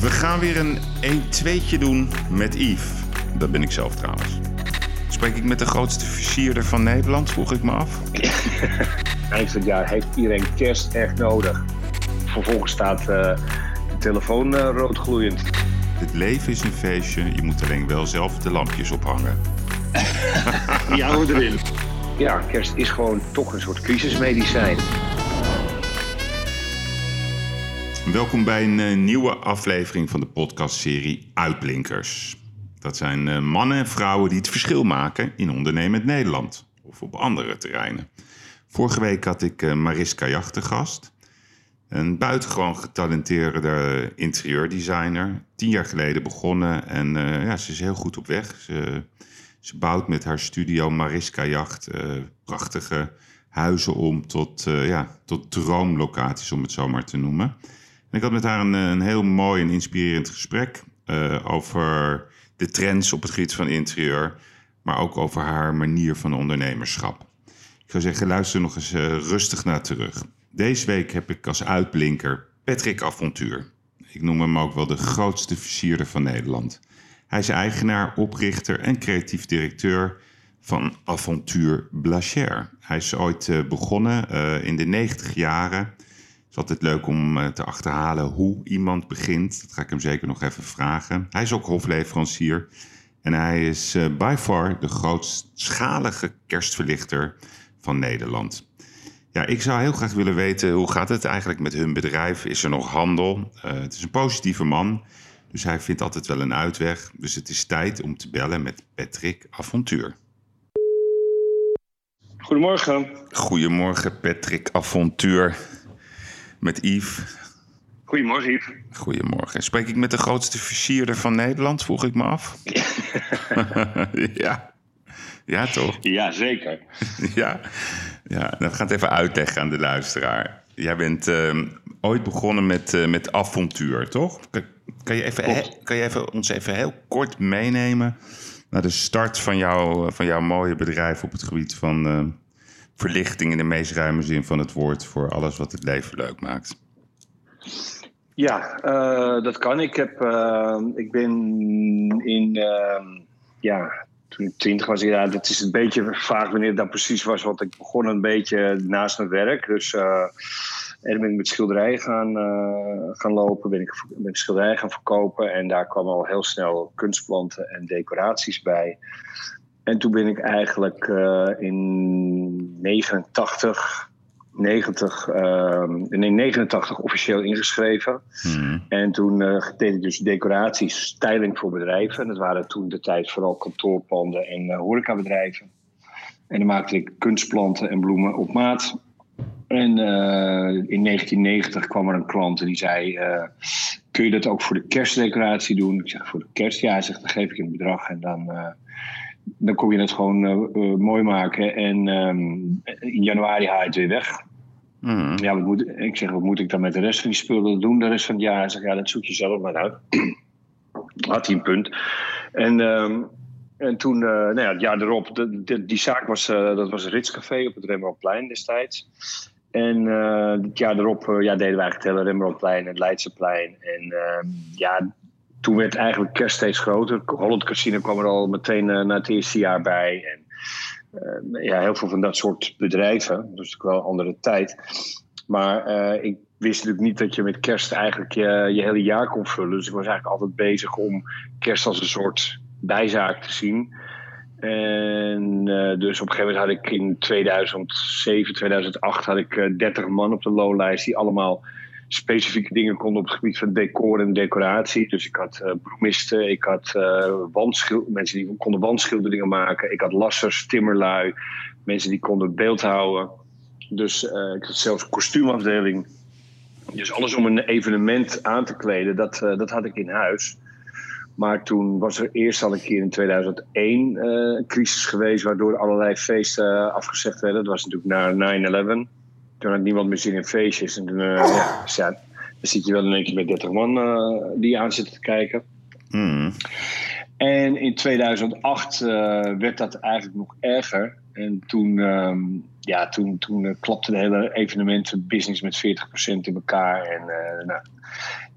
We gaan weer een 1-2'tje doen met Yves. Dat ben ik zelf trouwens. Spreek ik met de grootste versierder van Nederland, vroeg ik me af. Eind van het jaar heeft iedereen kerst echt nodig. Vervolgens staat uh, de telefoon uh, roodgloeiend. Het leven is een feestje, je moet alleen wel zelf de lampjes ophangen. ja, erin. Ja, kerst is gewoon toch een soort crisismedicijn. Welkom bij een uh, nieuwe aflevering van de podcastserie Uitblinkers. Dat zijn uh, mannen en vrouwen die het verschil maken in ondernemend Nederland of op andere terreinen. Vorige week had ik uh, Mariska Jacht te gast. Een buitengewoon getalenteerde interieurdesigner. Tien jaar geleden begonnen en ja, ze is heel goed op weg. Ze, ze bouwt met haar studio Mariska Jacht prachtige huizen om tot, ja, tot droomlocaties, om het zo maar te noemen ik had met haar een, een heel mooi en inspirerend gesprek uh, over de trends op het gebied van interieur, maar ook over haar manier van ondernemerschap. Ik zou zeggen, luister nog eens uh, rustig naar terug. Deze week heb ik als uitblinker Patrick Avontuur. Ik noem hem ook wel de grootste versierder van Nederland. Hij is eigenaar, oprichter en creatief directeur van Avontuur Blacher. Hij is ooit begonnen in de 90 jaren is altijd leuk om eh, te achterhalen hoe iemand begint. Dat ga ik hem zeker nog even vragen. Hij is ook hofleverancier. En hij is uh, by far de grootschalige kerstverlichter van Nederland. Ja, ik zou heel graag willen weten hoe gaat het eigenlijk met hun bedrijf? Is er nog handel? Uh, het is een positieve man, dus hij vindt altijd wel een uitweg. Dus het is tijd om te bellen met Patrick Avontuur. Goedemorgen. Goedemorgen, Patrick Avontuur met Yves. Goedemorgen, Yves. Goedemorgen. Spreek ik met de grootste versierder van Nederland, vroeg ik me af. ja. Ja, toch? Ja, zeker. ja. ja, dan ga het even uitleggen aan de luisteraar. Jij bent uh, ooit begonnen met, uh, met avontuur, toch? Kan, kan, je even, kan je even, ons even heel kort meenemen naar de start van, jou, van jouw mooie bedrijf op het gebied van uh, verlichting in de meest ruime zin van het woord voor alles wat het leven leuk maakt? Ja, uh, dat kan. Ik, heb, uh, ik ben in, uh, ja, toen ik twintig was, ja, dat is een beetje vaag wanneer dat precies was, want ik begon een beetje naast mijn werk. Dus en ben ik met schilderijen gaan, gaan lopen, ben ik, ik schilderijen gaan verkopen en daar kwamen al heel snel kunstplanten en decoraties bij. En toen ben ik eigenlijk uh, in 89, 90, uh, nee, 89 officieel ingeschreven. Hmm. En toen uh, deed ik dus decoraties, styling voor bedrijven. En dat waren toen de tijd vooral kantoorpanden en uh, horecabedrijven. En dan maakte ik kunstplanten en bloemen op maat. En in 1990 kwam er een klant en die zei: Kun je dat ook voor de kerstdecoratie doen? Ik zeg: Voor de kerst? Ja, hij zegt: Dan geef ik een bedrag en dan dan kom je het gewoon uh, mooi maken. En um, in januari haal je het weer weg. Mm. Ja, wat moet, ik zeg, wat moet ik dan met de rest van die spullen doen de rest van het jaar? Hij zegt, ja, dat zoek je zelf maar uit. Had hij een punt. En, um, en toen, uh, nou ja, het jaar erop, de, de, die zaak was, uh, dat was Ritscafé op het Rembrandtplein destijds. En uh, het jaar erop ja, deden wij eigenlijk het hele Rembrandtplein en het Leidseplein. En uh, ja, toen werd eigenlijk kerst steeds groter. Holland Casino kwam er al meteen uh, na het eerste jaar bij. En uh, ja, heel veel van dat soort bedrijven. Dus wel een andere tijd. Maar uh, ik wist natuurlijk niet dat je met kerst eigenlijk je, je hele jaar kon vullen. Dus ik was eigenlijk altijd bezig om kerst als een soort bijzaak te zien. En dus op een gegeven moment had ik in 2007, 2008 had ik 30 man op de loonlijst die allemaal specifieke dingen konden op het gebied van decor en decoratie. Dus ik had uh, broemisten, ik had uh, mensen die konden wandschilderingen maken. Ik had lassers, timmerlui, mensen die konden beeld houden. Dus uh, ik had zelfs een kostuumafdeling. Dus alles om een evenement aan te kleden, dat, dat had ik in huis. Maar toen was er eerst al een keer in 2001 een crisis geweest... waardoor allerlei feesten afgezegd werden. Dat was natuurlijk na 9-11 toen had niemand meer zin in feestjes. En toen, uh, ja, ja, dan zit je wel in één keer met 30 man uh, die aan zitten te kijken. Mm. En in 2008 uh, werd dat eigenlijk nog erger. En toen, um, ja, toen, toen klapte de hele evenementenbusiness met 40% in elkaar. En nou,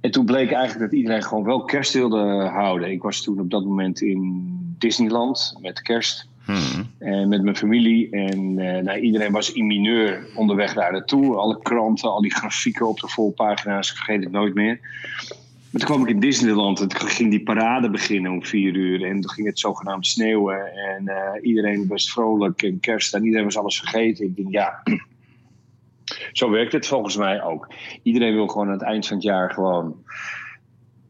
En toen bleek eigenlijk dat iedereen gewoon wel kerst wilde houden. Ik was toen op dat moment in Disneyland met kerst. Hmm. En met mijn familie. En eh, nou, iedereen was in mineur onderweg daar naartoe. Alle kranten, al die grafieken op de volpagina's. Ik vergeet het nooit meer. Maar toen kwam ik in Disneyland en toen ging die parade beginnen om vier uur. En toen ging het zogenaamd sneeuwen. En eh, iedereen was vrolijk en kerst. En iedereen was alles vergeten. Ik denk, ja, zo werkt het volgens mij ook. Iedereen wil gewoon aan het eind van het jaar gewoon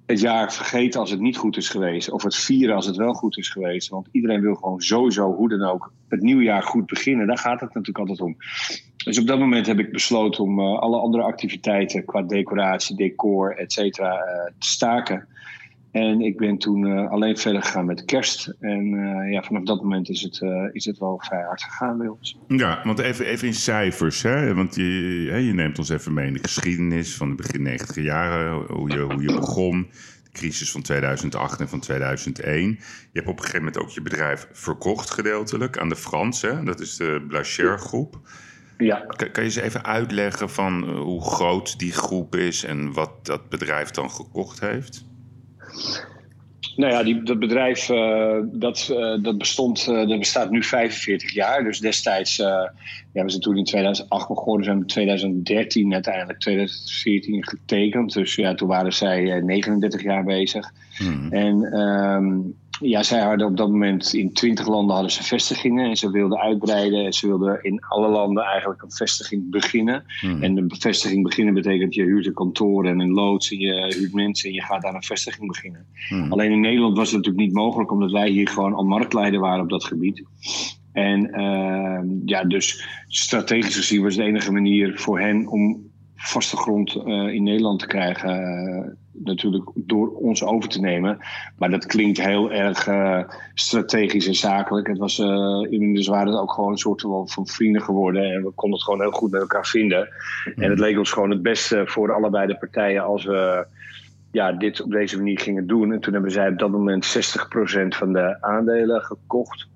het jaar vergeten als het niet goed is geweest. Of het vieren als het wel goed is geweest. Want iedereen wil gewoon sowieso, hoe dan ook, het nieuwjaar goed beginnen. Daar gaat het natuurlijk altijd om. Dus op dat moment heb ik besloten om uh, alle andere activiteiten qua decoratie, decor, et cetera, uh, te staken. En ik ben toen uh, alleen verder gegaan met kerst. En ja, vanaf dat moment is het, is het wel vrij hard gegaan bij ons. Ja, want even, even in cijfers. Hè? Want je, je neemt ons even mee in de geschiedenis van de begin 90 jaren. Hoe je, hoe je begon. De crisis van 2008 en van 2001. Je hebt op een gegeven moment ook je bedrijf verkocht gedeeltelijk aan de Fransen. Dat is de Blacher groep. Ja. Kan, kan je eens even uitleggen van hoe groot die groep is en wat dat bedrijf dan gekocht heeft? Nou ja, die, dat bedrijf uh, dat, uh, dat, bestond, uh, dat bestaat nu 45 jaar. Dus destijds, ja, we zijn toen in 2008 begonnen, zijn in 2013 uiteindelijk 2014 getekend. Dus ja, toen waren zij 39 jaar bezig. Hmm. En um, ja, zij hadden op dat moment in 20 landen hadden ze vestigingen en ze wilden uitbreiden. En ze wilden in alle landen eigenlijk een vestiging beginnen. Hmm. En een vestiging beginnen betekent je huurt een kantoor en een loods en je huurt mensen en je gaat daar een vestiging beginnen. Hmm. Alleen in Nederland was het natuurlijk niet mogelijk omdat wij hier gewoon al marktleider waren op dat gebied. En uh, ja, dus strategisch gezien was de enige manier voor hen om vaste grond uh, in Nederland te krijgen, uh, natuurlijk door ons over te nemen. Maar dat klinkt heel erg uh, strategisch en zakelijk. Het was, inmiddels waren het ook gewoon een soort van vrienden geworden en we konden het gewoon heel goed met elkaar vinden. Mm. En het leek ons gewoon het beste voor allebei de partijen als we ja, dit op deze manier gingen doen. En toen hebben zij op dat moment 60% van de aandelen gekocht.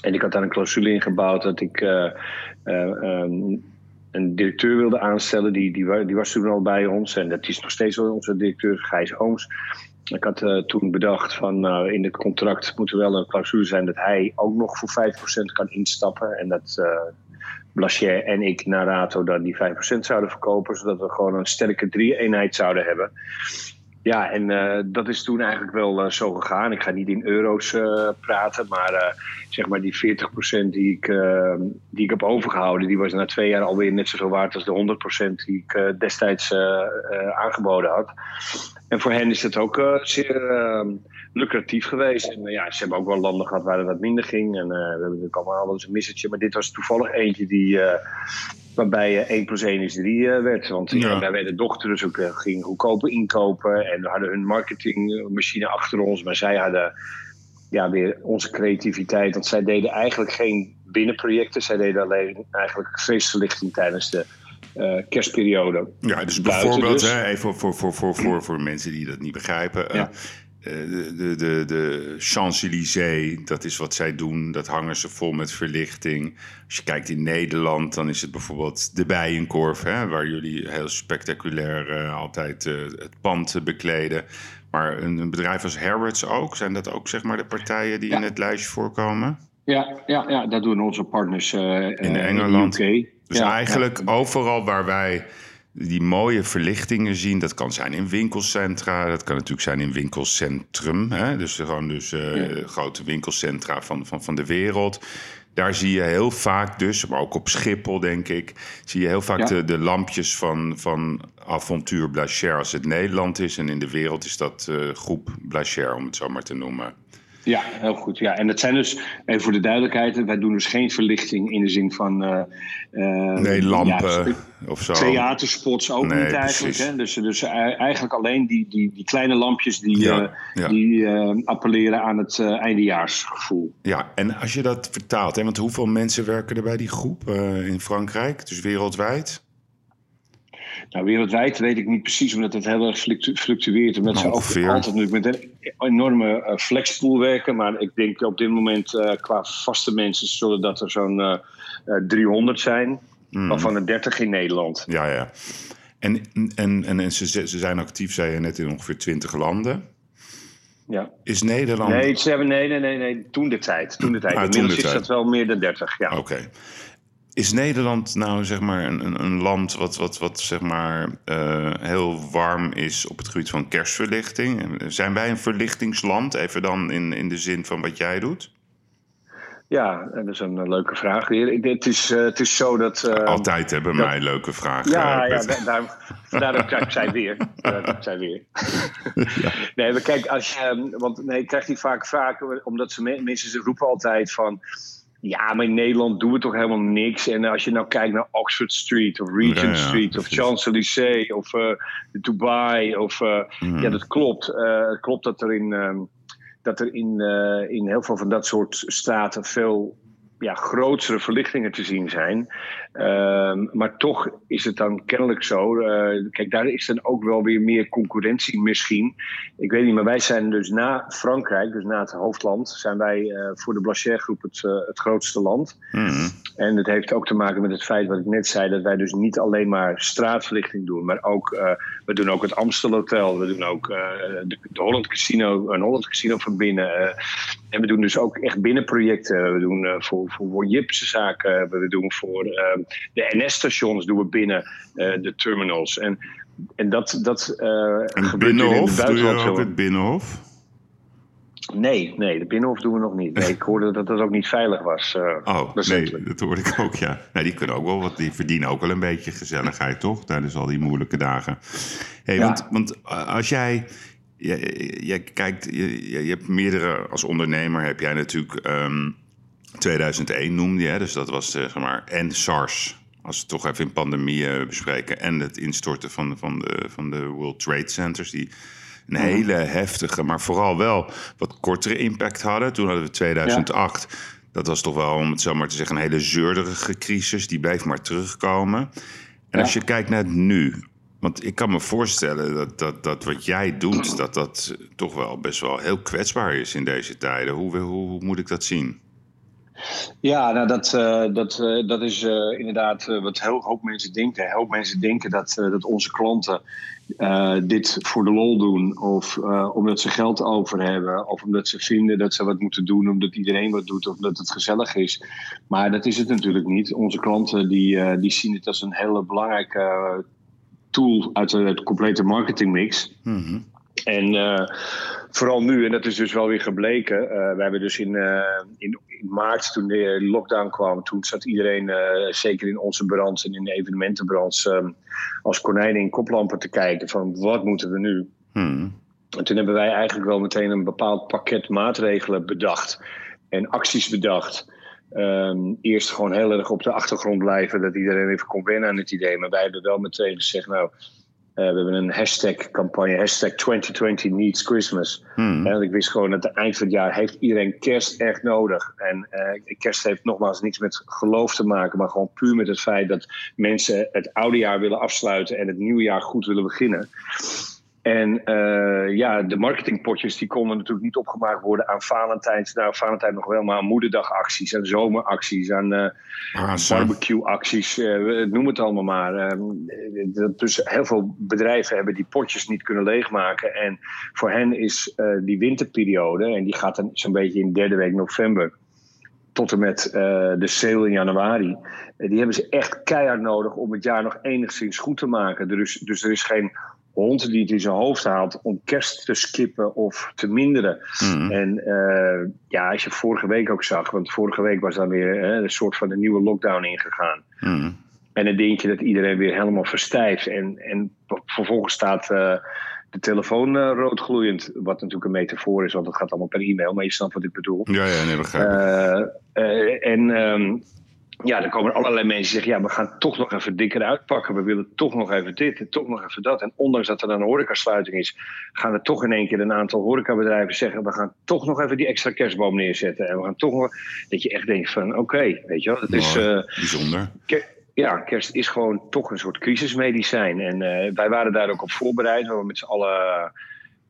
En ik had daar een clausule in gebouwd dat ik um, een directeur wilde aanstellen. Die, die, die, was toen al bij ons. En dat is nog steeds wel onze directeur, Gijs Ooms. Ik had uh, toen bedacht van uh, in het contract moet er wel een clausule zijn dat hij ook nog voor 5% kan instappen. En dat uh, en ik naar Rato dan die 5% zouden verkopen. Zodat we gewoon een sterke drie-eenheid zouden hebben. Ja, en uh, dat is toen eigenlijk wel uh, zo gegaan. Ik ga niet in euro's uh, praten, maar zeg maar die 40% die ik, die ik heb overgehouden, die was na twee jaar alweer net zoveel waard als de 100% die ik destijds aangeboden had. En voor hen is het ook zeer lucratief geweest. En ja, ze hebben ook wel landen gehad waar het wat minder ging. En we hebben natuurlijk allemaal wel eens een missetje, maar dit was toevallig eentje die waarbij uh, 1 plus 1 is 3 uh, werd. Want ja. wij werden dochter, dus ook gingen goedkoper inkopen. En we hadden hun marketingmachine achter ons. Maar zij hadden ja, weer onze creativiteit. Want zij deden eigenlijk geen binnenprojecten. Zij deden alleen eigenlijk feestverlichting tijdens de uh, kerstperiode. Ja, dus bijvoorbeeld, dus. Hè, even voor, voor, voor, voor, voor mensen die dat niet begrijpen. Ja. De, de, de, de Champs-Élysées, dat is wat zij doen. Dat hangen ze vol met verlichting. Als je kijkt in Nederland, dan is het bijvoorbeeld de Bijenkorf... Hè, waar jullie heel spectaculair uh, altijd uh, het pand bekleden. Maar een, een, bedrijf als Harrods ook, zijn dat ook zeg maar de partijen die ja. in het lijstje voorkomen? Ja, ja, ja dat doen onze partners uh, in Engeland. In UK. Dus ja, eigenlijk overal waar wij die mooie verlichtingen zien. Dat kan zijn in winkelcentra, dat kan natuurlijk zijn in winkelcentrum. Hè? Dus gewoon dus, uh, ja. grote winkelcentra van, van, van de wereld. Daar zie je heel vaak dus, maar ook op Schiphol denk ik... zie je heel vaak ja. de, de lampjes van, van Avontuur Blacher als het Nederland is. En in de wereld is dat uh, groep Blacher, om het zo maar te noemen. Ja, heel goed. Ja. En dat zijn dus, even voor de duidelijkheid, wij doen dus geen verlichting in de zin van. Uh, nee, lampen ja, of zo. Theaterspots ook nee, niet eigenlijk. Hè? Dus, dus eigenlijk alleen die, die, die kleine lampjes die, ja, uh, ja. die appelleren aan het eindejaarsgevoel. Ja, en als je dat vertaalt, hè, want hoeveel mensen werken er bij die groep in Frankrijk, dus wereldwijd? Nou, wereldwijd weet ik niet precies, omdat het heel erg fluctueert. Omdat ze ook altijd nu met een enorme uh, flexpool werken. Maar ik denk op dit moment uh, qua vaste mensen zullen dat er zo'n uh, 300 zijn. Hmm. Waarvan er 30 in Nederland. Ja, ja. En, en, en, en ze, ze zijn actief, zei je net, in ongeveer 20 landen. Ja. Is Nederland... Nee, ze hebben, nee, nee, nee, nee, toen de tijd. Toen de tijd. Ah, toen Inmiddels de is tijd. dat wel meer dan 30, ja. Oké. Is Nederland nou zeg maar een, een, land wat, wat, wat zeg maar eh, heel warm is op het gebied van kerstverlichting? Zijn wij een verlichtingsland? Even dan in, in de zin van wat jij doet? Ja, dat is een eh, leuke vraag Het is, eh, het is zo dat... eh, Altijd hebben dat- mij leuke vragen. Ja, eh, ja daar, vandaar dat ik zei weer. Ik zei weer. Nee, maar kijk, als je, ehm, want nee, ik krijg die vaak vragen, omdat ze me- mensen ze roepen altijd van. Ja, maar in Nederland doen we toch helemaal niks. En als je nou kijkt naar Oxford Street of Regent Ja, ja, Street of. Champs-Élysées of eh, Dubai. Of, eh, Mhm. Ja, dat klopt. Eh, het klopt dat er in, ehm, dat er in, in heel veel van dat soort straten veel ja, grotere verlichtingen te zien zijn. Ehm, maar toch is het dan kennelijk zo. eh, kijk, daar is dan ook wel weer meer concurrentie misschien. Ik weet niet, maar wij zijn dus na Frankrijk, dus na het hoofdland, zijn wij eh, voor de Blacher groep het, eh, het grootste land. Mhm. En het heeft ook te maken met het feit wat ik net zei, dat wij dus niet alleen maar straatverlichting doen, maar ook, we doen ook het Amstel Hotel, we doen ook de, de Holland Casino, een Holland Casino van binnen. en we doen dus ook echt binnenprojecten. We doen voor, voor, voor Jipse zaken, we doen voor eh, de NS-stations doen we binnen eh, de terminals. En, en dat, dat eh En gebeurt in Binnenhof, het doe je het Binnenhof? Nee, nee, de Binnenhof doen we nog niet. Nee, ik hoorde dat dat ook niet veilig was. eh, Oh, recentelijk. nee, dat hoorde ik ook, ja. Nou, die kunnen ook wel, wat die verdienen ook wel een beetje gezelligheid, toch? Tijdens al die moeilijke dagen. Hey, Ja. want, want als jij, jij, jij kijkt, je, je je hebt meerdere, als ondernemer heb jij natuurlijk ehm, 2001 noemde je, hè? dus dat was eh, zeg maar, en SARS. Als we het toch even in pandemie eh, bespreken. En het instorten van, van, de, van de World Trade Centers. Die een hele heftige, maar vooral wel wat kortere impact hadden. Toen hadden we 2008. Dat was toch wel, om het zo maar te zeggen, een hele zeurderige crisis. Die bleef maar terugkomen. En Ja. als je kijkt naar het nu. Want ik kan me voorstellen dat, dat, dat wat jij doet, dat dat toch wel best wel heel kwetsbaar is in deze tijden. Hoe, hoe, hoe moet ik dat zien? Ja, nou dat, eh, dat, eh, dat is eh, inderdaad wat heel hoop mensen denken. Heel hoop mensen denken dat, dat onze klanten dit voor de lol doen. Of omdat ze geld over hebben. Of omdat ze vinden dat ze wat moeten doen omdat iedereen wat doet. Of dat het gezellig is. Maar dat is het natuurlijk niet. Onze klanten die, die zien het als een hele belangrijke tool uit de, de complete marketingmix. Mhm. En vooral nu, en dat is dus wel weer gebleken. eh, we hebben dus in, eh, in, in maart, toen de lockdown kwam, toen zat iedereen, eh, zeker in onze branche en in de evenementenbranche, eh, als konijnen in koplampen te kijken van wat moeten we nu? Mhm. En toen hebben wij eigenlijk wel meteen een bepaald pakket maatregelen bedacht en acties bedacht. Ehm, eerst gewoon heel erg op de achtergrond blijven, dat iedereen even kon wennen aan het idee. Maar wij hebben wel meteen gezegd, nou, we hebben een hashtag-campagne, hashtag 2020 needs Christmas. Mhm. En ik wist gewoon dat het eind van het jaar heeft iedereen kerst echt nodig. En eh, kerst heeft nogmaals niets met geloof te maken, maar gewoon puur met het feit dat mensen het oude jaar willen afsluiten en het nieuwe jaar goed willen beginnen. En eh, ja, de marketingpotjes die konden natuurlijk niet opgemaakt worden aan Valentijns. Nou, Valentijn nog wel, maar aan moederdagacties, aan zomeracties, aan Pasen. barbecue-acties, eh, noem het allemaal maar. Ehm, dus heel veel bedrijven hebben die potjes niet kunnen leegmaken. En voor hen is die winterperiode, en die gaat dan zo'n beetje in derde week november tot en met de sale in januari. die hebben ze echt keihard nodig om het jaar nog enigszins goed te maken. Is, dus er is geen hond die het in zijn hoofd haalt om kerst te skippen of te minderen. Mhm. En eh, ja, als je vorige week ook zag, want vorige week was dan weer hè, een soort van een nieuwe lockdown ingegaan. Mhm. En dan denk je dat iedereen weer helemaal verstijft. En, en vervolgens staat eh, de telefoon eh, roodgloeiend. Wat natuurlijk een metafoor is, want het gaat allemaal per e-mail. Maar je snapt wat ik bedoel. Ja, ja, nee, begrijp ik. En ehm, ja, dan komen allerlei mensen die zeggen... ja, we gaan toch nog even dikker uitpakken. We willen toch nog even dit en toch nog even dat. En ondanks dat er dan een horecasluiting is... gaan er toch in één keer een aantal horecabedrijven zeggen... we gaan toch nog even die extra kerstboom neerzetten. En we gaan toch nog... dat je echt denkt van, oké, weet je wel. Dat is, eh, Bijzonder. Ja, kerst is gewoon toch een soort crisismedicijn. En eh, wij waren daar ook op voorbereid. We hebben met z'n allen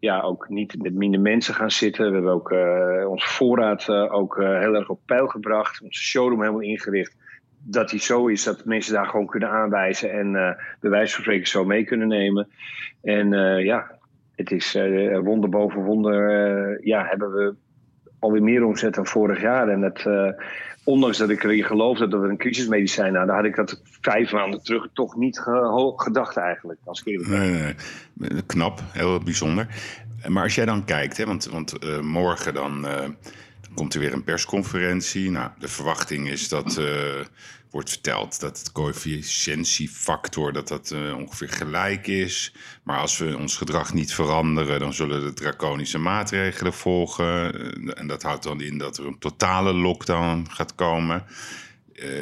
ja, ook niet met minder mensen gaan zitten. We hebben ook eh, onze voorraad eh, ook eh, heel erg op peil gebracht. Onze showroom helemaal ingericht. dat die zo is dat mensen daar gewoon kunnen aanwijzen en uh, bij zo mee kunnen nemen. En uh, ja, het is uh, wonder boven wonder. ja, hebben we alweer meer omzet dan vorig jaar. En het, ondanks dat ik erin geloofde dat we een crisismedicijn hadden, had ik dat vijf maanden terug toch niet ge gedacht eigenlijk. Als Knap, heel bijzonder. Maar als jij dan kijkt, hè, want, want morgen dan komt er weer een persconferentie. Nou, de verwachting is dat uh, wordt verteld dat het coëfficiëntiefactor dat dat uh, ongeveer gelijk is. Maar als we ons gedrag niet veranderen, dan zullen de draconische maatregelen volgen. Uh, en dat houdt dan in dat er een totale lockdown gaat komen.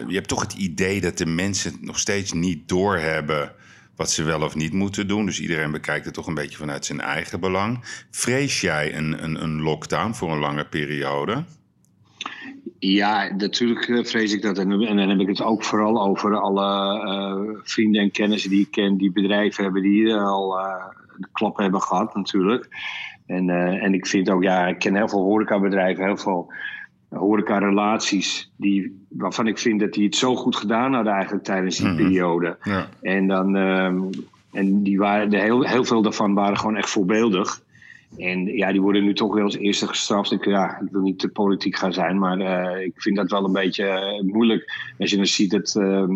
je hebt toch het idee dat de mensen nog steeds niet doorhebben wat ze wel of niet moeten doen. Dus iedereen bekijkt het toch een beetje vanuit zijn eigen belang. Vrees jij een, een, een lockdown voor een lange periode? Ja, natuurlijk eh, vrees ik dat. En, dan heb ik het ook vooral over alle uh, vrienden en kennissen die ik ken, die bedrijven hebben die al uh, de klap hebben gehad, natuurlijk. En, en ik vind ook, ja, ik ken heel veel horecabedrijven, heel veel horeca-relaties, die, waarvan ik vind dat die het zo goed gedaan hadden eigenlijk tijdens die mhm. periode. Ja. En, dan, um, en die waren, de heel, heel veel daarvan waren gewoon echt voorbeeldig. En ja, die worden nu toch wel als eerste gestraft. Ik, ja, ik wil niet te politiek gaan zijn, maar uh, ik vind dat wel een beetje uh, moeilijk. Als je dan ziet dat, uh,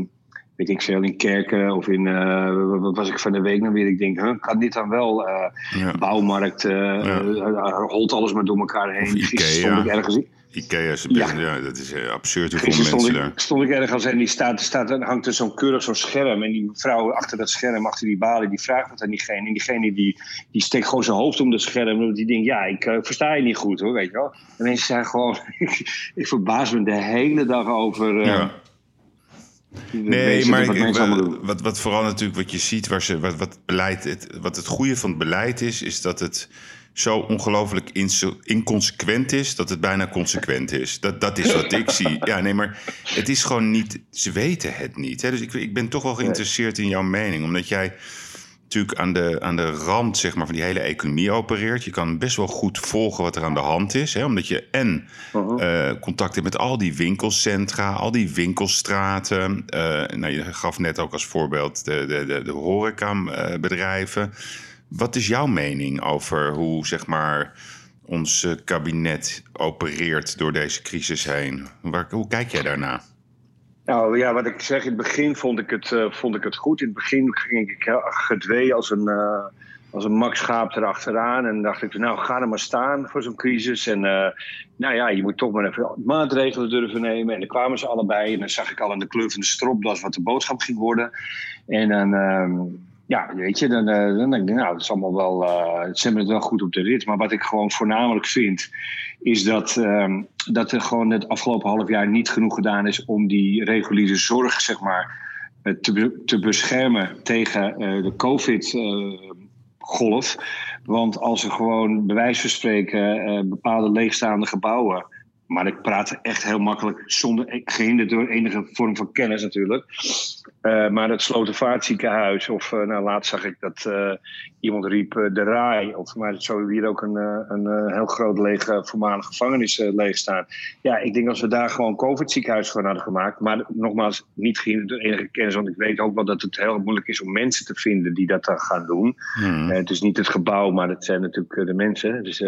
weet ik veel, in kerken of in, uh, wat was ik van de week nou weer? Ik denk, huh, kan dit dan wel? Ja. Bouwmarkt, ja. rolt alles maar door elkaar heen. Gisteren stond ik ergens Ikea is ja. ja. dat is uh, absurd hoeveel mensen stond ik, daar... stond ik ergens en die staat, staat, hangt er zo'n keurig zo'n scherm. En die vrouw achter dat scherm, achter die balie, die vraagt wat aan diegene. En diegene die, die steekt gewoon zijn hoofd om dat scherm. Die denkt, ja, ik uh, versta je niet goed hoor, weet je wel. En mensen zijn gewoon... ik, verbaas me de hele dag over... Uh, ja. Nee, maar wat, wat, wat, vooral natuurlijk wat je ziet, waar ze, wat, wat, beleid, het, wat het goede van het beleid is, is dat het zo ongelooflijk inconsequent is dat het bijna consequent is. Dat, dat is wat ik zie. Ja, nee, maar het is gewoon niet. Ze weten het niet. Hè? Dus ik, ik ben toch wel geïnteresseerd in jouw mening, omdat jij natuurlijk aan de, aan de rand zeg maar, van die hele economie opereert. Je kan best wel goed volgen wat er aan de hand is. Hè? Omdat je en uh, contact hebt met al die winkelcentra, al die winkelstraten. Uh, nou, je gaf net ook als voorbeeld de, de, de, de horecabedrijven. Wat is jouw mening over hoe zeg maar, ons eh, kabinet opereert door deze crisis heen? Waar, hoe kijk jij daarna? Nou ja, wat ik zeg, in het begin vond ik het, uh, vond ik het goed. In het begin ging ik gedwee als een, uh, als een Max Schaap erachteraan. En dacht ik, nou ga er maar staan voor zo'n crisis. En uh, nou ja, je moet toch maar even maatregelen durven nemen. En dan kwamen ze allebei. En dan zag ik al aan de kleur van de stropdas wat de boodschap ging worden. En dan ehm, ja, weet je, dan, eh, dan denk ik, nou, het is allemaal wel, ze hebben het wel goed op de rit. Maar wat ik gewoon voornamelijk vind, is dat, um, dat er gewoon het afgelopen half jaar niet genoeg gedaan is om die reguliere zorg, zeg maar, eh, te, te beschermen tegen de COVID-golf. Want als er gewoon, bij wijze van spreken, bepaalde leegstaande gebouwen maar ik praat echt heel makkelijk, zonder, e-, gehinderd door enige vorm van kennis natuurlijk. Uh, maar het Slotervaartziekenhuis, of uh, nou, laatst zag ik dat uh, iemand riep de Rai, of maar zo hebben hier ook een, een heel groot lege voormalige gevangenis leeg staan. Ja, ik denk als we daar gewoon COVID-ziekenhuis van hadden gemaakt, maar nogmaals, niet gehinderd door enige kennis, want ik weet ook wel dat het heel moeilijk is om mensen te vinden die dat dan gaan doen. Hmm. het is niet het gebouw, maar het zijn natuurlijk de mensen. Dus,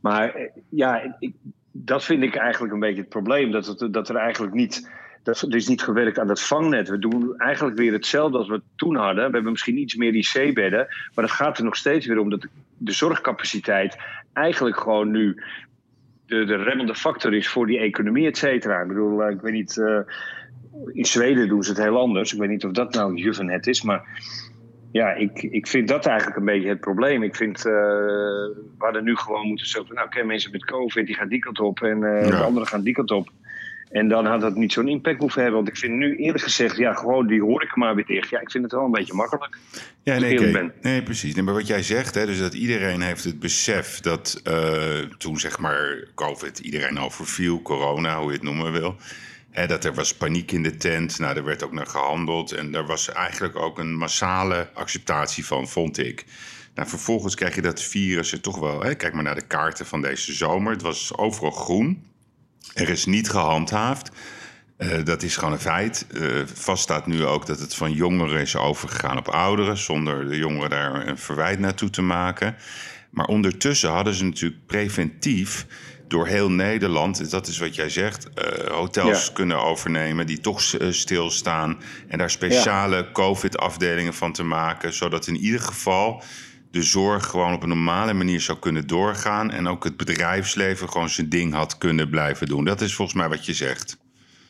maar ja, ik, dat vind ik eigenlijk een beetje het probleem. Dat, dat er eigenlijk niet. Dat, is niet gewerkt aan het vangnet. We doen eigenlijk weer hetzelfde als we toen hadden. We hebben misschien iets meer IC-bedden. Maar het gaat er nog steeds weer om dat de zorgcapaciteit eigenlijk gewoon nu de, de remmende factor is voor die economie, et cetera. Ik bedoel, eh, ik weet niet. Uh, in Zweden doen ze het heel anders. Ik weet niet of dat nou Juvenet is, maar ja, ik, ik vind dat eigenlijk een beetje het probleem. Ik vind, uh, we hadden nu gewoon moeten zeggen, nou, oké, mensen met COVID, die gaan die kant op en uh, de anderen gaan die kant op. En dan had dat niet zo'n impact hoeven hebben. Want ik vind nu eerlijk gezegd, ja, gewoon die hoor ik maar weer dicht. Ja, ik vind het wel een beetje makkelijk. Ja, nee, nee precies. Nee, maar wat jij zegt, hè, dus dat iedereen heeft het besef dat uh, toen zeg maar COVID iedereen overviel, corona, hoe je het noemen wil dat er was paniek in de tent. Nou, er werd ook naar gehandeld. En er was eigenlijk ook een massale acceptatie van, vond ik. Nou, vervolgens krijg je dat virus er toch wel. Kijk maar naar de kaarten van deze zomer. Het was overal groen. Er is niet gehandhaafd. Uh, dat is gewoon een feit. Uh, vast staat nu ook dat het van jongeren is overgegaan op ouderen, zonder de jongeren daar een verwijt naartoe te maken. Maar ondertussen hadden ze natuurlijk preventief door heel Nederland, dat is wat jij zegt, uh, hotels ja. kunnen overnemen die toch stilstaan. En daar speciale ja. COVID-afdelingen van te maken, zodat in ieder geval de zorg gewoon op een normale manier zou kunnen doorgaan. En ook het bedrijfsleven gewoon zijn ding had kunnen blijven doen. Dat is volgens mij wat je zegt.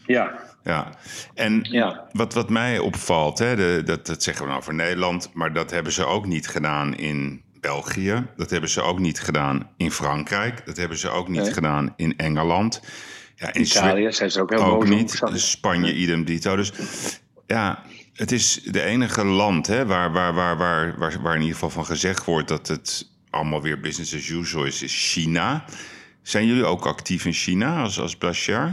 Ja. Ja, en ja. Wat, wat mij opvalt, hè, de, dat, dat zeggen we nou voor Nederland, maar dat hebben ze ook niet gedaan in België. Dat hebben ze ook niet gedaan in Frankrijk. Dat hebben ze ook niet nee. gedaan in Engeland. Ja, in Italië zijn ze ook heel ook niet. Spanje, idem dito. Dus ja, het is de enige land hè, waar, waar, waar, waar, waar, waar in ieder geval van gezegd wordt dat het allemaal weer business as usual is, is China. Zijn jullie ook actief in China als, als Blachard?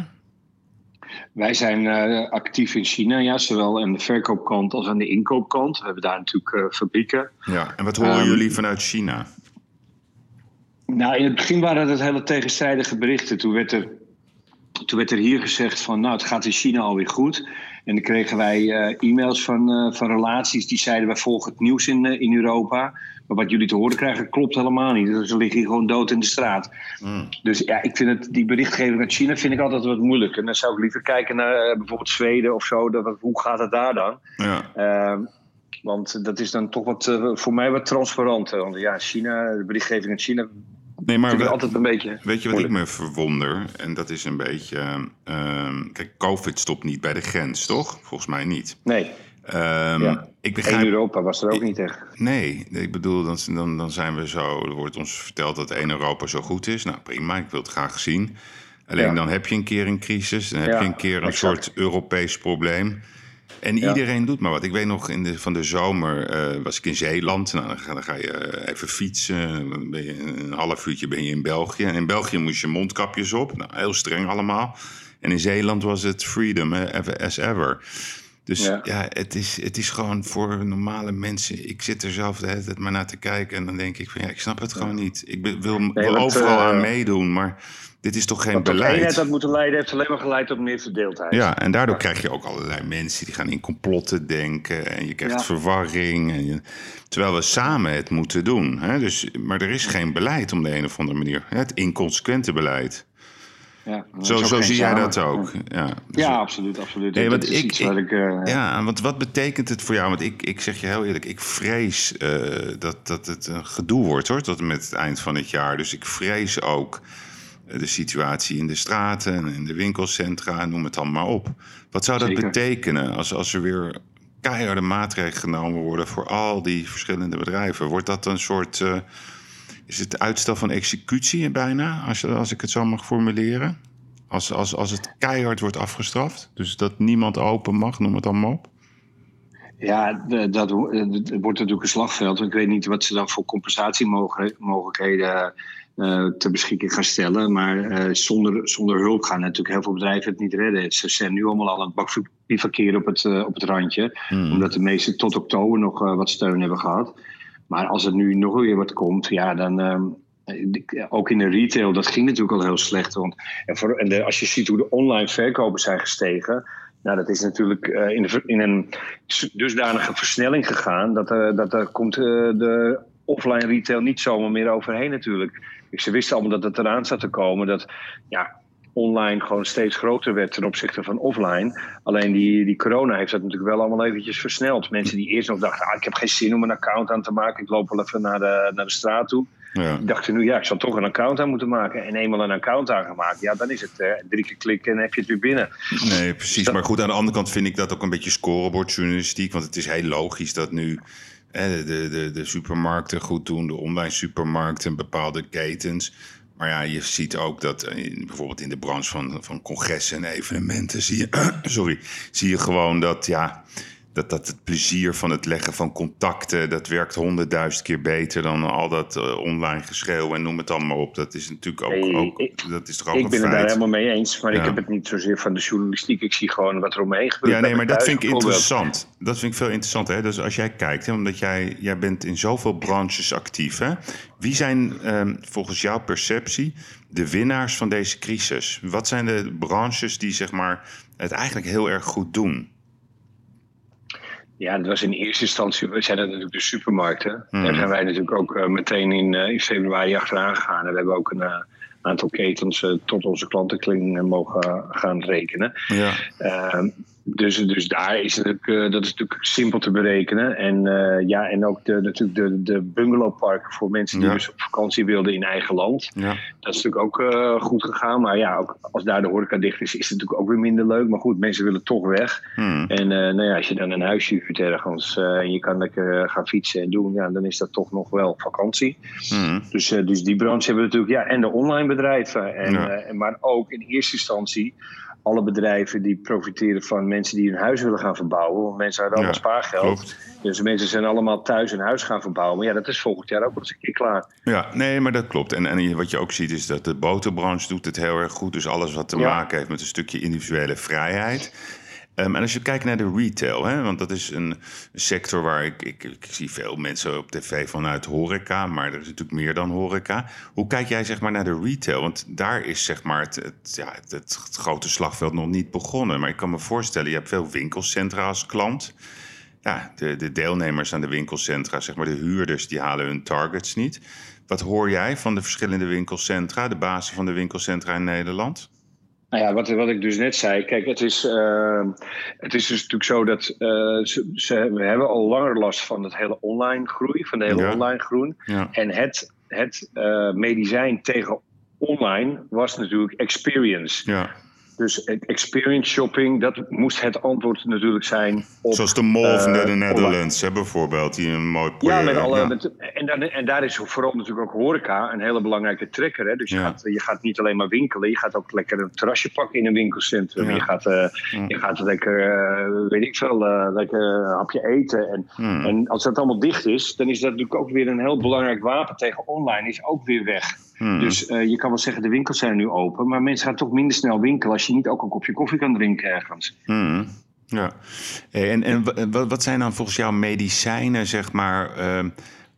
Wij zijn uh, actief in China, ja, zowel aan de verkoopkant als aan de inkoopkant. We hebben daar natuurlijk uh, fabrieken. Ja, en wat horen um, jullie vanuit China? Nou, in het begin waren het hele tegenstrijdige berichten. Toen werd er, toen werd er hier gezegd van, nou, het gaat in China alweer goed. En dan kregen wij uh, e-mails van, van relaties die zeiden, wij volgen het nieuws in, in Europa. Maar wat jullie te horen krijgen, klopt helemaal niet. Dus ze liggen hier gewoon dood in de straat. Mm. Dus ja, ik vind het, die berichtgeving uit China vind ik altijd wat moeilijk. En dan zou ik liever kijken naar bijvoorbeeld Zweden of zo. Dat, hoe gaat het daar dan? Ja. Uh, want dat is dan toch wat, voor mij wat transparanter. Want ja, China, de berichtgeving uit China Nee, maar we, altijd een beetje. Weet je wat ik me verwonder? En dat is een beetje. Uh, kijk, COVID stopt niet bij de grens, toch? Volgens mij niet. Nee. Um, ja. ik begrijp, in Europa was er ook niet echt. Nee, ik bedoel, dan, dan, dan zijn we zo. Er wordt ons verteld dat één Europa zo goed is. Nou prima, ik wil het graag zien. Alleen ja. dan heb je een keer een crisis, dan heb ja, je een keer een exact. soort Europees probleem. En iedereen doet maar wat. Ik weet nog, in de, van de zomer uh, was ik in Zeeland. Nou, dan, ga, dan ga je even fietsen. Dan ben je een half uurtje ben je in België. En in België moest je mondkapjes op. Nou, heel streng allemaal. En in Zeeland was het freedom as ever. Dus ja, ja het, is, het is gewoon voor normale mensen. Ik zit er zelf de hele tijd maar naar te kijken. En dan denk ik van ja, ik snap het gewoon niet. Ik wil, nee, wil overal uh, aan meedoen, maar dit is toch geen beleid. eenheid dat moeten leiden heeft alleen maar geleid tot meer verdeeldheid. Ja, en daardoor ja. krijg je ook allerlei mensen die gaan in complotten denken. En je krijgt ja. verwarring. En je, terwijl we samen het moeten doen. Hè? Dus, maar er is geen beleid om de een of andere manier. Het inconsequente beleid. Ja, zo zo zie jij dat ook. Ja, dus ja absoluut. absoluut. Nee, want ik, ik, ik uh, ja, want wat betekent het voor jou? Want ik, ik zeg je heel eerlijk, ik vrees uh, dat, dat het een gedoe wordt hoor, tot met het eind van het jaar. Dus ik vrees ook de situatie in de straten en in de winkelcentra, noem het dan maar op. Wat zou dat Zeker. betekenen als, als er weer keiharde maatregelen genomen worden voor al die verschillende bedrijven? Wordt dat een soort. Uh, is het uitstel van executie bijna, als, als ik het zo mag formuleren? Als, als, als het keihard wordt afgestraft, dus dat niemand open mag, noem het dan maar op? Ja, dat, dat wordt natuurlijk een slagveld. Ik weet niet wat ze dan voor compensatiemogelijkheden ter beschikking gaan stellen. Maar uh, zonder, zonder hulp gaan natuurlijk heel veel bedrijven het niet redden. Ze zijn nu allemaal al aan het bakverkeer op het, uh, op het randje. Mm. Omdat de meeste tot oktober nog wat steun hebben gehad. Maar als er nu nog weer wat komt, ja, dan. Um, ook in de retail, dat ging natuurlijk al heel slecht. Want, en, voor, en de, als je ziet hoe de online verkopen zijn gestegen. Nou, dat is natuurlijk uh, in, de, in, een dusdanige versnelling gegaan. Dat, uh, dat er komt de offline retail niet zomaar meer overheen natuurlijk. Ze wisten allemaal dat het eraan zat te komen. Dat ja, online gewoon steeds groter werd ten opzichte van offline. Alleen die, die corona heeft dat natuurlijk wel allemaal eventjes versneld. Mensen die eerst nog dachten, ah, ik heb geen zin om een account aan te maken. Ik loop wel even naar de, naar de straat toe. Ja. Dachten nu, ja, ik zal toch een account aan moeten maken. En eenmaal een account aangemaakt, ja, dan is het uh, drie keer klikken en heb je het weer binnen. Nee, precies. Dat... Maar goed, aan de andere kant vind ik dat ook een beetje scorebordjournalistiek. Want het is heel logisch dat nu de, de, de supermarkten goed doen, de online supermarkten, bepaalde ketens. Maar ja, je ziet ook dat in, bijvoorbeeld in de branche van, van congressen en evenementen zie je, sorry, zie je gewoon dat ja, dat, dat het plezier van het leggen van contacten, dat werkt honderdduizend keer beter dan al dat uh, online geschreeuw en noem het allemaal op. Dat is natuurlijk ook, ook ik- dat is toch ook Ik een ben het daar helemaal mee eens, maar Ja. ik heb het niet zozeer van de journalistiek. Ik zie gewoon wat er omheen gebeurt. Ja, nee, maar dat vind ik interessant. Dat vind ik veel interessanter. Hè? Dus als jij kijkt, hè, omdat jij, jij bent in zoveel branches actief. Hè? Wie zijn ehm, volgens jouw perceptie de winnaars van deze crisis? Wat zijn de branches die zeg maar het eigenlijk heel erg goed doen. Ja, dat was in eerste instantie, we zijn dat natuurlijk de supermarkten. Mm. Daar zijn wij natuurlijk ook uh, meteen in, uh, in februari achteraan gegaan. En we hebben ook een uh, aantal ketens tot onze klantenkling mogen gaan rekenen. Ja. Dus, dus daar is natuurlijk, uh, dat is natuurlijk simpel te berekenen. En, uh, ja, en ook de, natuurlijk de, de bungalowparken voor mensen die dus op vakantie wilden in eigen land. Ja. Dat is natuurlijk ook uh, goed gegaan. Maar ja, ook als daar de horeca dicht is, is het natuurlijk ook weer minder leuk. Maar goed, mensen willen toch weg. Hmm. En nou ja, als je dan een huisje huurt ergens en je kan lekker gaan fietsen en doen, ja, dan is dat toch nog wel vakantie. Hmm. Dus, dus die branche hebben we natuurlijk, ja, en de online bedrijven. En, ja. maar ook in eerste instantie alle bedrijven die profiteren van mensen die hun huis willen gaan verbouwen. Want mensen hebben allemaal spaargeld. Klopt. Dus mensen zijn allemaal thuis een huis gaan verbouwen. Maar ja, dat is volgend jaar ook wel eens een keer klaar. Ja, nee, maar dat klopt. En, en wat je ook ziet is dat de boterbranche doet het heel erg goed. Dus alles wat te maken heeft met een stukje individuele vrijheid. Um, en als je kijkt naar de retail, hè, want dat is een sector waar ik, ik, ik, zie veel mensen op tv vanuit horeca, maar er is natuurlijk meer dan horeca. Hoe kijk jij zeg maar naar de retail? Want daar is zeg maar het, ja, het, grote slagveld nog niet begonnen. Maar ik kan me voorstellen, je hebt veel winkelcentra als klant. Ja, de, de deelnemers aan de winkelcentra, zeg maar de huurders, die halen hun targets niet. Wat hoor jij van de verschillende winkelcentra, de basis van de winkelcentra in Nederland? Nou ja, wat, wat ik dus net zei. Kijk, het is, uh, het is dus natuurlijk zo dat uh, ze, ze, we hebben al langer last van het hele online groei, van de hele online groei. Ja. En het, het uh, medicijn tegen online was natuurlijk experience. Ja. Dus experience shopping, dat moest het antwoord natuurlijk zijn. Op, Zoals de Mall van uh, de Netherlands, hè, bijvoorbeeld, die een mooi project. Ja, met alle, ja. Met, en, dan, en daar is vooral natuurlijk ook horeca een hele belangrijke trekker. Hè? Dus je, gaat, je gaat niet alleen maar winkelen, je gaat ook lekker een terrasje pakken in een winkelcentrum. Je, gaat, uh, je gaat lekker, uh, weet ik veel, lekker een hapje eten. En, hmm. en als dat allemaal dicht is, dan is dat natuurlijk ook weer een heel belangrijk wapen tegen online, is ook weer weg. Hmm. Dus uh, je kan wel zeggen, de winkels zijn nu open. Maar mensen gaan toch minder snel winkelen als je niet ook een kopje koffie kan drinken ergens. Hmm. Ja. En, en wat zijn dan volgens jou medicijnen, zeg maar, uh,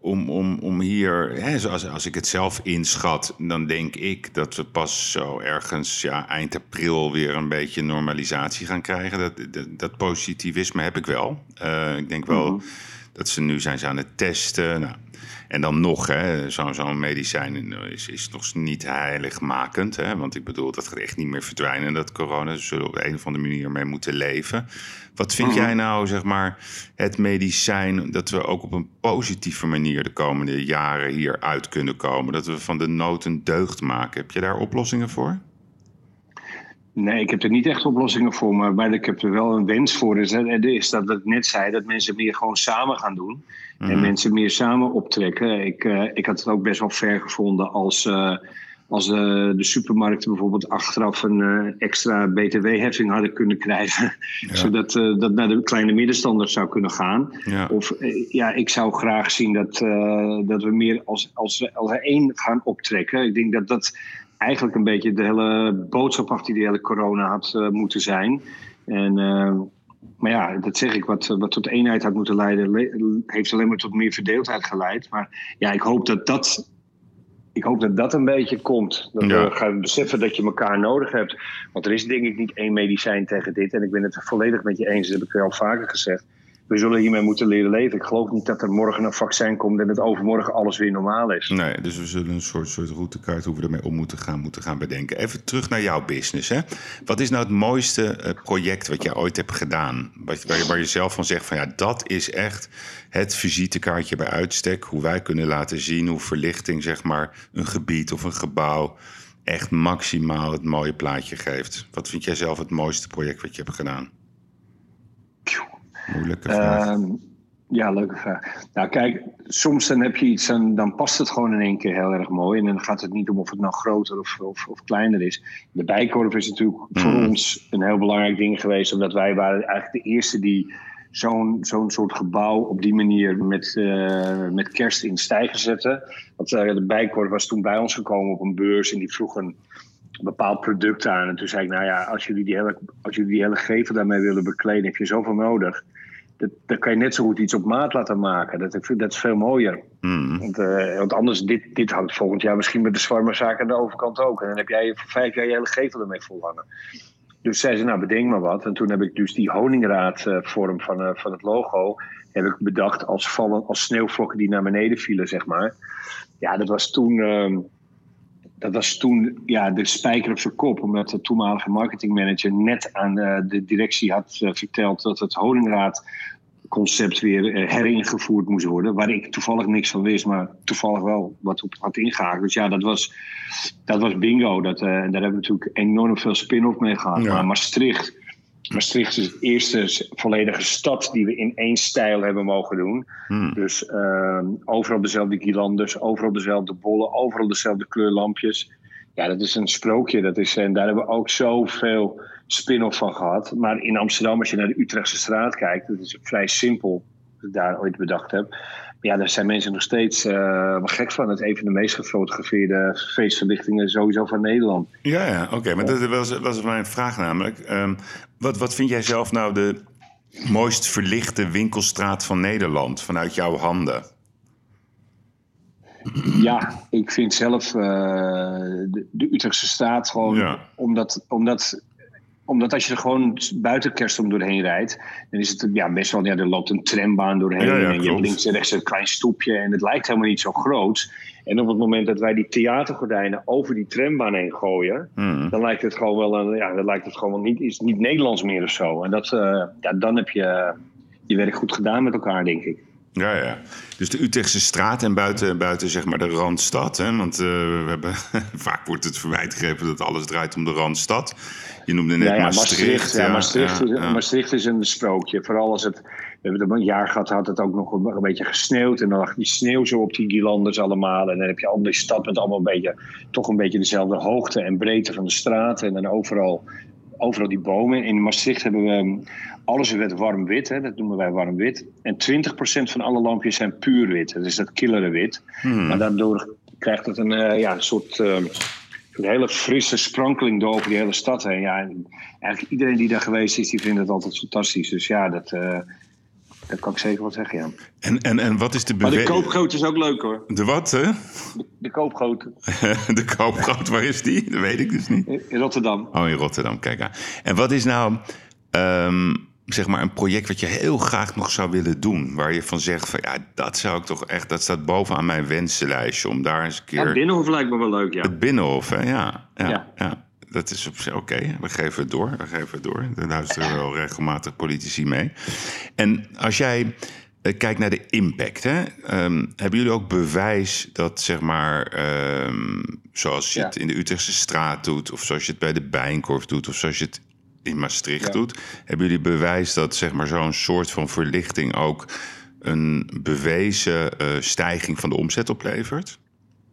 om, om, om hier, hè, zoals als ik het zelf inschat, dan denk ik dat we pas zo ergens ja, eind april weer een beetje normalisatie gaan krijgen. Dat, dat, dat positivisme heb ik wel. Uh, ik denk wel mm-hmm. dat ze nu zijn ze aan het testen. Nou, en dan nog, zo'n zo medicijn is, is nog niet heiligmakend. Hè? Want ik bedoel, dat gaat echt niet meer verdwijnen, dat corona. Dus we zullen op een of andere manier mee moeten leven. Wat vind jij nou, zeg maar, het medicijn dat we ook op een positieve manier de komende jaren hier uit kunnen komen? Dat we van de nood een deugd maken. Heb je daar oplossingen voor? Nee, ik heb er niet echt oplossingen voor, maar ik heb er wel een wens voor. Is, is dat ik net zei, dat mensen meer gewoon samen gaan doen. En mhm. mensen meer samen optrekken. Ik, uh, ik had het ook best wel ver gevonden als, uh, als uh, de supermarkten bijvoorbeeld achteraf een extra btw-heffing hadden kunnen krijgen. Zodat dat naar de kleine middenstanders zou kunnen gaan. Ja. Of ja, ik zou graag zien dat, dat we meer als, als, als één gaan optrekken. Ik denk dat dat eigenlijk een beetje de hele boodschap achter die hele corona had uh, moeten zijn. En, uh, maar ja, dat zeg ik, wat, wat tot eenheid had moeten leiden, le heeft alleen maar tot meer verdeeldheid geleid. Maar ja, ik hoop dat dat. Ik hoop dat dat een beetje komt. Dat ja. we gaan beseffen dat je elkaar nodig hebt. Want er is denk ik niet één medicijn tegen dit. En ik ben het volledig met je eens. Dat heb ik al vaker gezegd we zullen hiermee moeten leren leven. Ik geloof niet dat er morgen een vaccin komt en het overmorgen alles weer normaal is. Nee, dus we zullen een soort, soort routekaart hoe we ermee om moeten gaan, moeten gaan bedenken. Even terug naar jouw business. Hè? Wat is nou het mooiste eh, project wat je ooit hebt gedaan? Waar je, waar je zelf van zegt van ja, dat is echt het visitekaartje bij uitstek. Hoe wij kunnen laten zien hoe verlichting, zeg maar, een gebied of een gebouw echt maximaal het mooie plaatje geeft. Wat vind jij zelf het mooiste project wat je hebt gedaan? Moeilijke vraag. Uh, ja, leuke vraag. Nou, kijk, soms dan heb je iets en dan past het gewoon in één keer heel erg mooi. En dan gaat het niet om of het nou groter of, of, of kleiner is. De bijkorf is natuurlijk voor mm. ons een heel belangrijk ding geweest, omdat wij waren eigenlijk de eerste die zo'n zo'n soort gebouw op die manier met, uh, met kerst in stijgen zetten. Want uh, de bijkorf was toen bij ons gekomen op een beurs en die vroeg een bepaald product aan. En toen zei ik, nou ja, als jullie die hele, als jullie die hele gevel daarmee willen bekleden, heb je zoveel nodig dat, daar kan je net zo goed iets op maat laten maken. Dat, dat is veel mooier. Mm. Want, uh, want, anders, dit, dit hangt volgend jaar misschien met de zwarmerzaak aan de overkant ook. En dan heb jij voor vijf jaar je hele gevel ermee volhangen. dus zei ze, nou bedenk maar wat. En toen heb ik dus die honingraadvorm van, van het logo heb ik bedacht als, vallen, als sneeuwvlokken die naar beneden vielen, zeg maar. Ja, dat was toen, ehm, dat was toen ja, de spijker op zijn kop. Omdat de toenmalige marketingmanager net aan de directie had verteld dat het honingraad concept weer eh, heringevoerd moest worden. Waar ik toevallig niks van wist, maar toevallig wel wat op had ingehaakt. Dus ja, dat was, dat was bingo. Dat, uh, daar hebben we natuurlijk enorm veel spin-off mee gehad. Maar Maastricht, Maastricht is de eerste volledige stad die we in één stijl hebben mogen doen. Hmm. Dus uh, overal dezelfde guirlandes, overal dezelfde bollen, overal dezelfde kleurlampjes. Ja, dat is een sprookje. Dat is, en daar hebben we ook zoveel spin-off van gehad. Maar in Amsterdam, als je naar de Utrechtse straat kijkt, dat is vrij simpel, dat ik daar ooit bedacht heb. Ja, daar zijn mensen nog steeds uh, gek van. Het een van de meest gefotografeerde feestverlichtingen sowieso van Nederland. Ja, ja oké. Maar dat was, was mijn vraag namelijk. Um, wat, wat vind jij zelf nou de mooist verlichte winkelstraat van Nederland vanuit jouw handen? Ja, ik vind zelf uh, de, de, Utrechtse straat gewoon, ja. omdat, omdat omdat als je er gewoon buiten Kerstom doorheen rijdt, dan is het ja, best wel, ja, er loopt een trambaan doorheen. en je hebt links en rechts een klein stoepje en het lijkt helemaal niet zo groot. En op het moment dat wij die theatergordijnen over die trambaan heen gooien, hmm. dan lijkt het gewoon wel, een, ja, dan lijkt het gewoon wel niet, is niet Nederlands meer of zo. En dat, uh, ja, dan heb je je werk goed gedaan met elkaar, denk ik. Ja, ja. Dus de Utrechtse straat en buiten, buiten zeg maar de Randstad. Hè? Want uh, we hebben, vaak wordt het verwijt gegeven dat alles draait om de Randstad. Je noemde net ja, ja, Maastricht. ja, Maastricht, is, Maastricht is een sprookje. Vooral als het... We hebben een jaar gehad, had het ook nog een, een, beetje gesneeuwd. En dan lag die sneeuw zo op die Gielanders allemaal. En dan heb je al die stad met allemaal een beetje... Toch een beetje dezelfde hoogte en breedte van de straten. En dan overal overal die bomen. In Maastricht hebben we alles werd warm wit, hè, dat noemen wij warm wit. En 20% van alle lampjes zijn puur wit. Dat is dat killere wit. Hmm. Maar daardoor krijgt het een, uh, ja, een soort uh, een hele frisse sprankeling door over die hele stad heen. Ja, en eigenlijk iedereen die daar geweest is, die vindt het altijd fantastisch. Dus ja, dat, uh, dat kan ik zeker wel zeggen, ja. En, en, en wat is de beweging? Maar de koopgroot is ook leuk hoor. De wat, hè? De, de koopgroot. de koopgroot, waar is die? Dat weet ik dus niet. In Rotterdam. Oh, in Rotterdam, kijk aan. En wat is nou... Um, zeg maar een project wat je heel graag nog zou willen doen. Waar je van zegt van ja, dat zou ik toch echt, dat staat bovenaan mijn wensenlijstje om daar eens een keer. Het Binnenhof lijkt me wel leuk, ja. Het Binnenhof, hè? Ja, ja, ja. Dat is oké, okay, we geven het door. We geven het door. Daar luisteren wel regelmatig politici mee. En als jij uh, kijkt naar de impact, hè, um, hebben jullie ook bewijs dat, zeg maar, um, zoals je het in de Utrechtse straat doet, of zoals je het bij de Bijenkorf doet, of zoals je het in Maastricht doet. Hebben jullie bewijs dat zeg maar, zo'n soort van verlichting ook een bewezen uh, stijging van de omzet oplevert?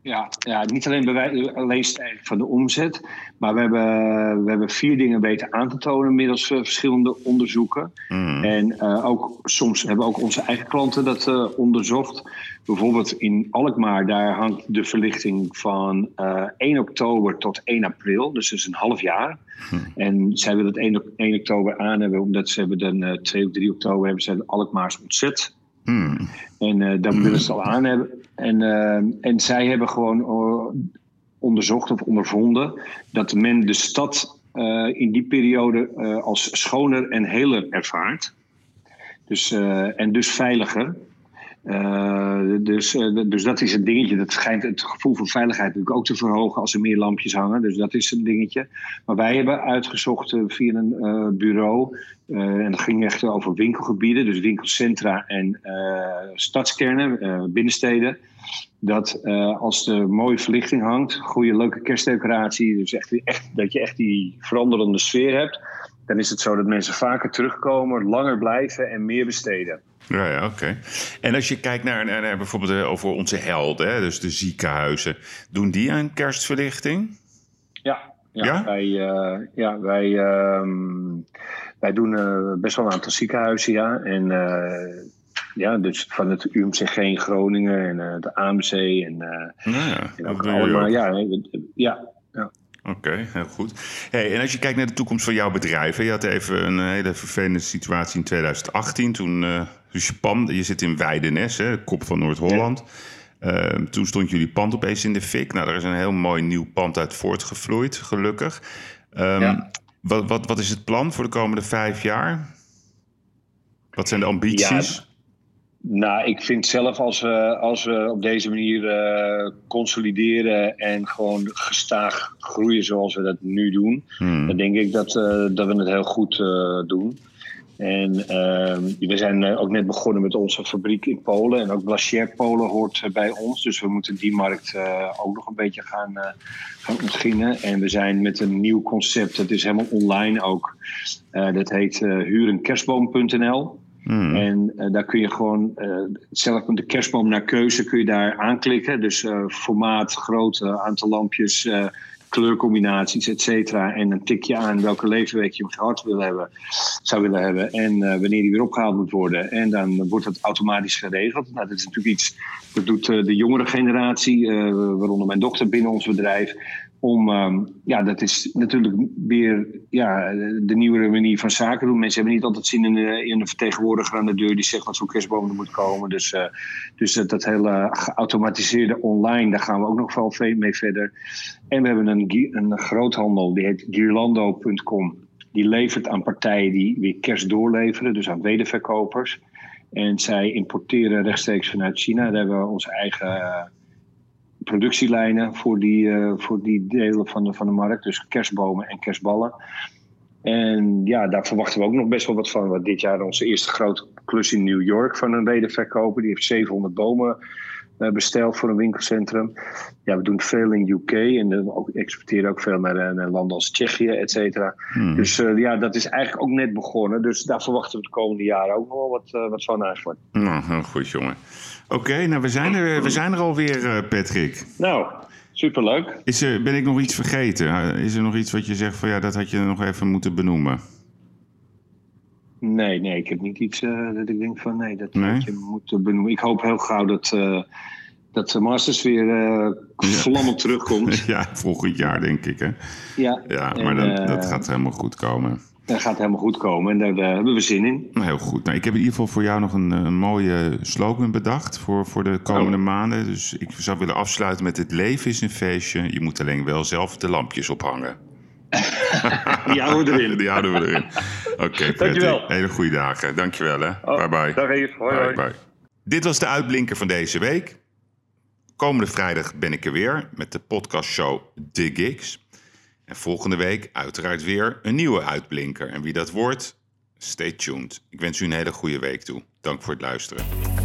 Ja, ja niet alleen, bewijs, alleen stijging van de omzet, maar we hebben, we hebben vier dingen weten aan te tonen middels uh, verschillende onderzoeken. Mm. En uh, ook, soms hebben ook onze eigen klanten dat uh, onderzocht. Bijvoorbeeld in Alkmaar, daar hangt de verlichting van 1 oktober tot 1 april, dus dat is een half jaar. Mm. En zij willen het 1, 1 oktober aan hebben, omdat ze hebben dan 2 of 3 oktober hebben ze Alkmaars ontzet Hmm. En uh, dan willen ze het al aan hebben. En, uh, en zij hebben gewoon uh, onderzocht of ondervonden dat men de stad in die periode als schoner en heler ervaart. Dus, en dus veiliger. Uh, dus, uh, dus dat is een dingetje. Dat schijnt het gevoel van veiligheid natuurlijk ook te verhogen als er meer lampjes hangen. Dus dat is een dingetje. Maar wij hebben uitgezocht uh, via een bureau. en dat ging echt over winkelgebieden, dus winkelcentra en stadskernen, binnensteden. Dat als er mooie verlichting hangt, goede leuke kerstdecoratie, dus echt, echt, dat je echt die veranderende sfeer hebt. Dan is het zo dat mensen vaker terugkomen, langer blijven en meer besteden. Ja, ja oké. En als je kijkt naar, naar, bijvoorbeeld eh, over onze helden, hè, dus de ziekenhuizen, doen die aan kerstverlichting? Ja, ja, ja? wij, uh, ja, wij, uh, wij doen uh, best wel een aantal ziekenhuizen, ja. En ja, dus van het UMCG in Groningen en de AMC en, ja, en ook allemaal, ja, ja, ja. Oké, heel goed. Hey, en als je kijkt naar de toekomst van jouw bedrijf, je had even een hele vervelende situatie in 2018. Toen uh, dus je pand, je zit in Weidenes, hè, kop van Noord-Holland. Uh, toen stond jullie pand opeens in de fik. Nou, er is een heel mooi nieuw pand uit voortgevloeid, gelukkig. Um, Wat, wat, wat is het plan voor de komende vijf jaar? Wat zijn de ambities? Ja, nou, ik vind zelf als we, als we op deze manier uh, consolideren en gewoon gestaag groeien zoals we dat nu doen, Hmm. dan denk ik dat, uh, dat we het heel goed uh, doen. En uh, we zijn ook net begonnen met onze fabriek in Polen. En ook Blachier Polen hoort bij ons. Dus we moeten die markt ook nog een beetje gaan, gaan ontginnen. En we zijn met een nieuw concept. Dat is helemaal online ook. Dat heet hurenkerstboom.nl. Hmm. En daar kun je gewoon zelf de kerstboom naar keuze kun je daar aanklikken. Dus formaat, grootte, aantal lampjes kleurcombinaties, et cetera. En dan tik je aan welke leefweek je hem gehad wil hebben, zou willen hebben. En uh, wanneer die weer opgehaald moet worden. En dan wordt dat automatisch geregeld. Nou, dat is natuurlijk iets, dat doet uh, de jongere generatie, uh, waaronder mijn dochter binnen ons bedrijf. Om, um, ja, dat is natuurlijk weer ja, de nieuwere manier van zaken doen. Mensen hebben niet altijd zin in, de, in een vertegenwoordiger aan de deur die zegt wat voor kerstboom er moet komen. Dus, uh, dus dat, dat hele geautomatiseerde online, daar gaan we ook nog wel mee verder. En we hebben een, een groothandel, die heet Girlando.com. Die levert aan partijen die weer kerst doorleveren, dus aan wederverkopers. En zij importeren rechtstreeks vanuit China. Daar hebben we onze eigen productielijnen voor die, uh, voor die delen van de, van de markt. Dus kerstbomen en kerstballen. En ja, daar verwachten we ook nog best wel wat van. Want dit jaar onze eerste grote klus in New York van een wederverkoper. Die heeft 700 bomen besteld voor een winkelcentrum. Ja, we doen veel in UK en we ook, exporteren ook veel naar, naar landen als Tsjechië, et cetera. Hmm. Dus uh, ja, dat is eigenlijk ook net begonnen. Dus daar verwachten we de komende jaren ook nog wel wat, wat van eigenlijk. Nou, goed jongen. Oké, okay, nou we zijn er, we zijn er alweer, uh, Patrick. Nou, superleuk. Is er, ben ik nog iets vergeten? Is er nog iets wat je zegt van ja, dat had je nog even moeten benoemen? Nee, nee, ik heb niet iets uh, dat ik denk van nee, dat nee? je moeten benoemen. Ik hoop heel gauw dat, uh, dat de Masters weer uh, ja. terugkomt. Ja, volgend jaar denk ik hè. Ja, ja maar en, dat gaat helemaal goed komen. Dat gaat helemaal goed komen en daar, daar hebben we zin in. Heel goed. Nou, ik heb in ieder geval voor jou nog een, een mooie slogan bedacht voor, voor de komende oh. maanden. Dus ik zou willen afsluiten met het leven is een feestje. Je moet alleen wel zelf de lampjes ophangen. Die houden we erin. Die houden we erin. Oké, okay, Dankjewel. Hele goede dagen. Dankjewel hè. Oh, bye bye. Dag even. Hoi, hoi. Bye, bye. Dit was de uitblinker van deze week. Komende vrijdag ben ik er weer met de podcastshow The Gigs. En volgende week uiteraard weer een nieuwe uitblinker. En wie dat wordt, stay tuned. Ik wens u een hele goede week toe. Dank voor het luisteren.